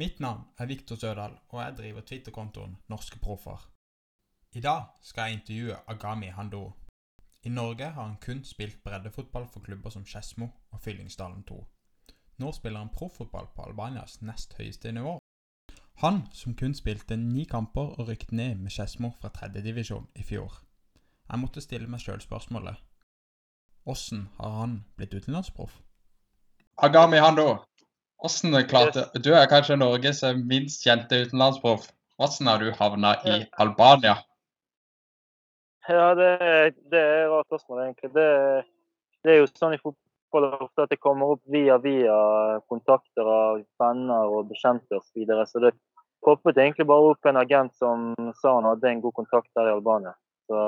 Mitt navn er Viktor Sødal, og jeg driver Twitter-kontoen Norske Proffer. I dag skal jeg intervjue Agami Hando. I Norge har han kun spilt breddefotball for klubber som Skedsmo og Fyllingsdalen 2. Nå spiller han proffotball på Albanias nest høyeste nivå. Han som kun spilte ni kamper og rykket ned med Skedsmo fra tredjedivisjon i fjor. Jeg måtte stille meg sjøl spørsmålet Åssen har han blitt utenlandsproff? Agami Hando, hvordan klarte Du er kanskje Norges minst kjente utenlandsproff. Hvordan har du havna i Albania? Ja, det, det er et rart spørsmål, egentlig. Det, det, er jo sånn i fotball ofte at det kommer opp via via kontakter av venner og bekjente osv. Så, videre. så det poppet egentlig bare opp en agent som sa han hadde en god kontakt der i Albania. Så,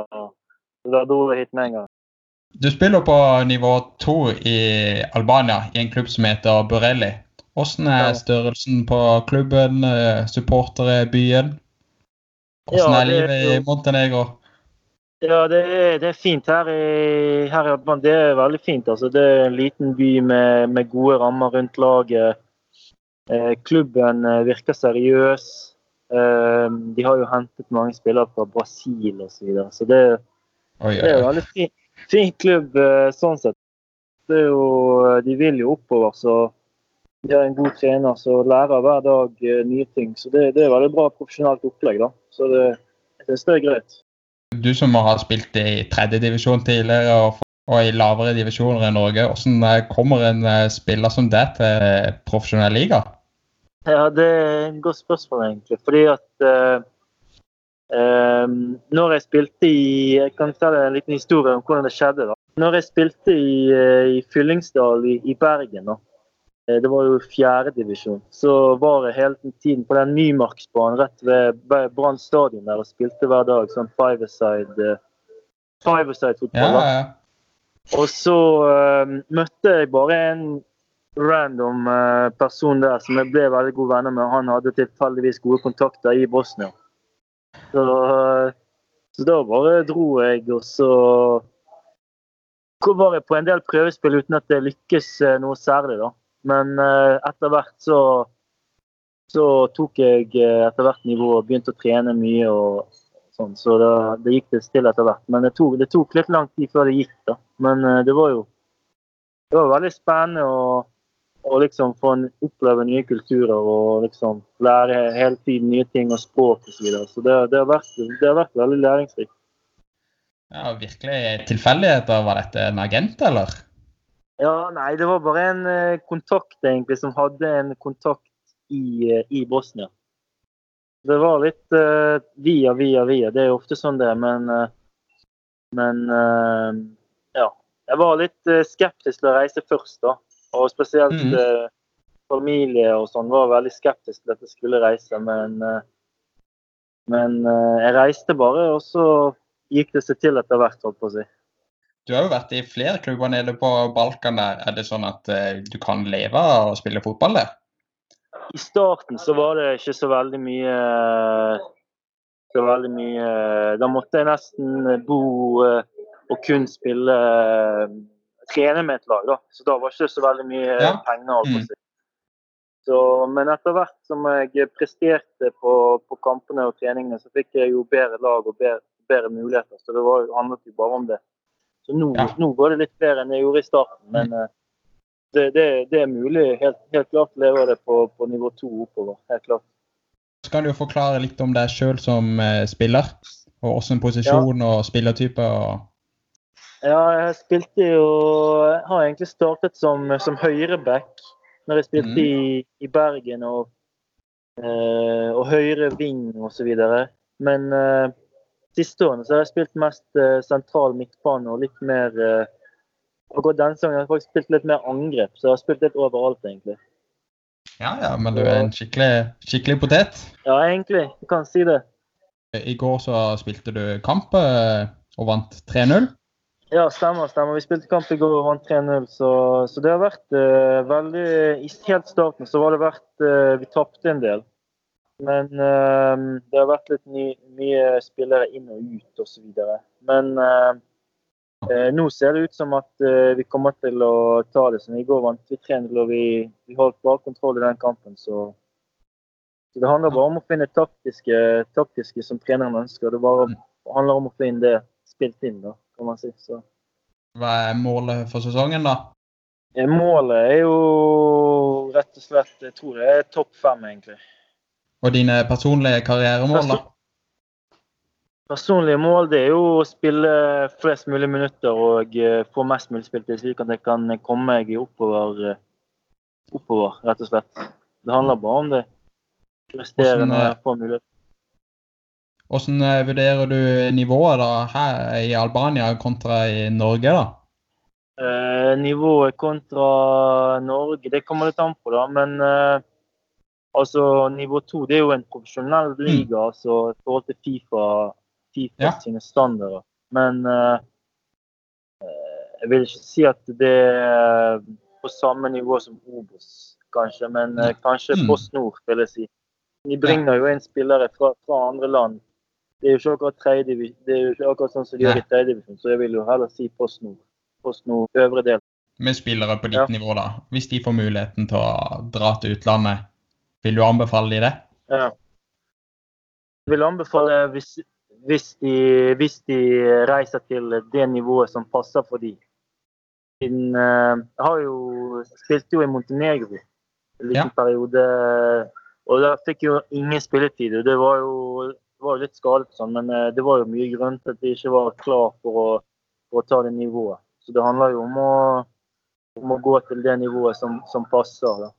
så da dro jeg hit med en gang. Du spiller på nivå to i Albania, i en klubb som heter Burelli. Hvordan er størrelsen på klubben, supportere supportere, byen? Hvordan er livet i Montenegro? Ja, det er, det er fint her i, her i Albania. Det er veldig fint. Altså, det er en liten by med, med gode rammer rundt laget. Eh, klubben eh, virker seriøs. Eh, de har jo hentet mange spillere fra Brasil osv. Så, videre. så det, Oi, det er en veldig fin, fin klubb eh, sånn sett. Jo, de vil jo oppover, så de har en god trener som lærer hver dag eh, nye ting. Så det, det er veldig bra profesjonelt opplegg. da. Så det, det er greit. Du som har spilt i tredjedivisjon tidligere og, og, i lavere divisjoner i Norge, hvordan eh, kommer en spiller som deg til profesjonell liga? Ja, Det er et godt spørsmål, egentlig. Fordi at uh, Um, når jeg spilte i Jeg kan fortelle en liten historie om hvordan det skjedde. da. Når jeg spilte i, eh, i Fyllingsdal i, i Bergen, da, eh, det var jo fjerdedivisjon, så var jeg hele tiden på den Nymarksbanen rett ved Brann stadion der og spilte hver dag sånn five-a-side uh, five fotball ja, ja. Og så uh, møtte jeg bare en random uh, person der som jeg ble veldig gode venner med. Han hadde tilfeldigvis gode kontakter i Bosnia. Så, så da bare dro jeg, og så var jeg på en del prøvespill uten at det lykkes eh, noe særlig, da. Men eh, etter hvert så, så tok jeg eh, etter hvert nivå og begynte å trene mye og sånn. Så det, det gikk det stille etter hvert. Men det tok, det tok, litt lang tid før det gikk, da. Men det var jo det var veldig spennende. å, å liksom få oppleve nye kulturer og liksom lære hele tiden nye ting og språk osv. Så, videre. så det, det, har vært, det har vært veldig læringsrikt. Ja, Virkelig tilfeldigheter. Var dette en agent, eller? Ja, nei, det var bare en eh, kontakt egentlig som hadde en kontakt i, eh, i Bosnia. Det var litt uh, via, via, via. Det er jo ofte sånn det er, men uh, Men uh, ja. Jeg var litt skeptisk til å reise først, da. Og spesielt mm. eh, familie og sånn var veldig skeptisk til at jeg skulle reise. Men, men jeg reiste bare, og så gikk det seg til etter hvert, holdt på å si. Du har jo vært i flere klubber nede på Balkan der. Er det sånn at uh, du kan leve av å spille fotball der? I starten så var det ikke så veldig mye så veldig mye Da måtte jeg nesten bo og kun spille trene med et lag, da. Så da var det ikke så veldig mye ja. penger. Mm. Så, men etter hvert som jeg presterte på, på, kampene og treningene, så fikk jeg jo bedre lag og bedre, bedre muligheter. Så det var, handlet jo bare om det. Så nå, ja. nå, går det litt bedre enn jeg gjorde i starten. Men mm. det, det, det, er mulig helt, helt klart lever leve det på, på nivå to oppover. Helt klart. Så kan du jo forklare litt om deg sjøl som uh, spiller, og åssen posisjon ja. og spillertype? og ja, jeg spilte jo Har egentlig startet som, som høyreback når jeg spilte mm. i, i, Bergen og, eh, og høyre ving osv. Men eh, siste årene så har jeg spilt mest eh, sentral midtbane og litt mer eh, Akkurat denne sesongen har jeg faktisk spilt litt mer angrep, så jeg har spilt litt overalt, egentlig. Ja, ja, men du er en skikkelig, skikkelig potet? Ja, egentlig. Du kan si det. I går så spilte du kamp eh, og vant 3-0. Ja, stemmer. stemmer. Vi spilte kamp i går og vant 3-0. Så, så, det har vært uh, veldig I helt starten så var det vært uh, Vi tapte en del. Men uh, det har vært litt ny, mye spillere inn og ut osv. Men nå ser det ut som at vi kommer til å ta det som i går vant vi 3-0 og vi, vi, holdt bare kontroll i den kampen. Så, Så Det handler bare om å finne taktiske, taktiske som treneren ønsker. Det bare handler om å få inn det spilt inn, da, kan man si. Så. Hva er målet for sesongen, da? Eh, Målet er jo rett og slett Jeg tror det er topp fem, egentlig. Og dine personlige karrieremål, da? Personlige mål det er jo å spille flest mulig minutter og eh, få mest mulig spiltid, slik at jeg kan komme meg oppover, eh, oppover, rett og slett. Det handler bare om det. Prestere når eh, jeg får mulighet. Hvordan vurderer du nivået da her i Albania kontra i Norge, da? Eh, nivået kontra Norge, det kommer litt an på, da. Men eh, altså, nivå to det er jo en profesjonell liga altså, i forhold til Fifa, FIFA Ja. sine standarder. Men eh, jeg vil ikke si at det er på samme nivå som Obos, kanskje. Men uh, kanskje Mm. Post Nord, vil jeg si. De bringer jo inn spillere fra, fra andre land. Det er jo ikke akkurat det er jo ikke akkurat sånn som de gjør i tredjedivisjon, så jeg vil jo heller si Post Nord. Post Nord øvre del. Med spillere på ditt Ja. nivå, da. Hvis de får muligheten til å dra til utlandet, vil du anbefale de det? Ja. Jeg vil anbefale hvis, hvis, de, hvis de reiser til det nivået som passer for dem. Siden eh, Jeg har jo spilte jo i Montenegro en liten Ja. periode. Og da fikk jo ingen spilletid. og Det var jo, det var litt skadet, sånn, men eh, det var jo mye grunn til at de ikke var klar for å, for å ta det nivået. Så det handler jo om å, om å gå til det nivået som, som passer. Da.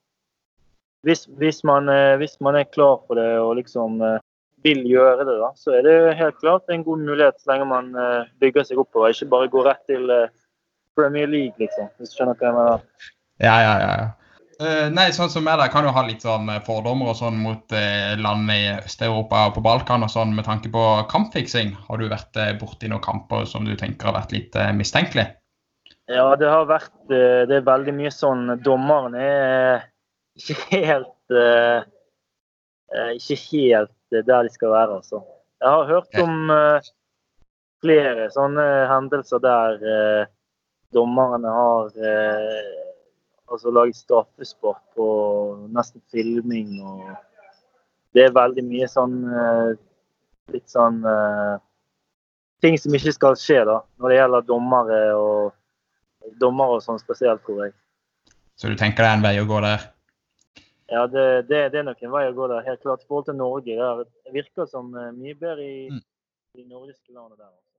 Hvis, hvis, man, eh, hvis man er klar for det og liksom eh, vil gjøre det, da, så er det helt klart en god mulighet så lenge man eh, bygger seg oppover. Ikke bare går rett til Premier League, liksom. Hvis du skjønner hva jeg mener. Ja, ja, ja. Eh, nei, sånn som jeg der, kan jo ha litt sånn fordommer og sånn mot uh, land i Øst-Europa og på Balkan og sånn med tanke på kampfiksing. Har du vært uh, borti noen kamper som du tenker har vært litt uh, mistenkelig? Ja, det har vært Det er veldig mye sånn Dommeren er ikke helt eh, Ikke helt eh, der de skal være, altså. Jeg har hørt om uh, flere sånne hendelser der uh, dommerne har altså laget straffesport på nesten filming og Det er veldig mye sånn Litt sånn Ting som ikke skal skje, da, når det gjelder dommere og dommere og sånn spesielt, tror jeg. Så du tenker det er en vei å gå der? Ja, det, det, det er nok en vei å gå der, helt klart. I forhold til Norge. Det virker som eh, mye bedre i Mm. de nordiske landene der. altså.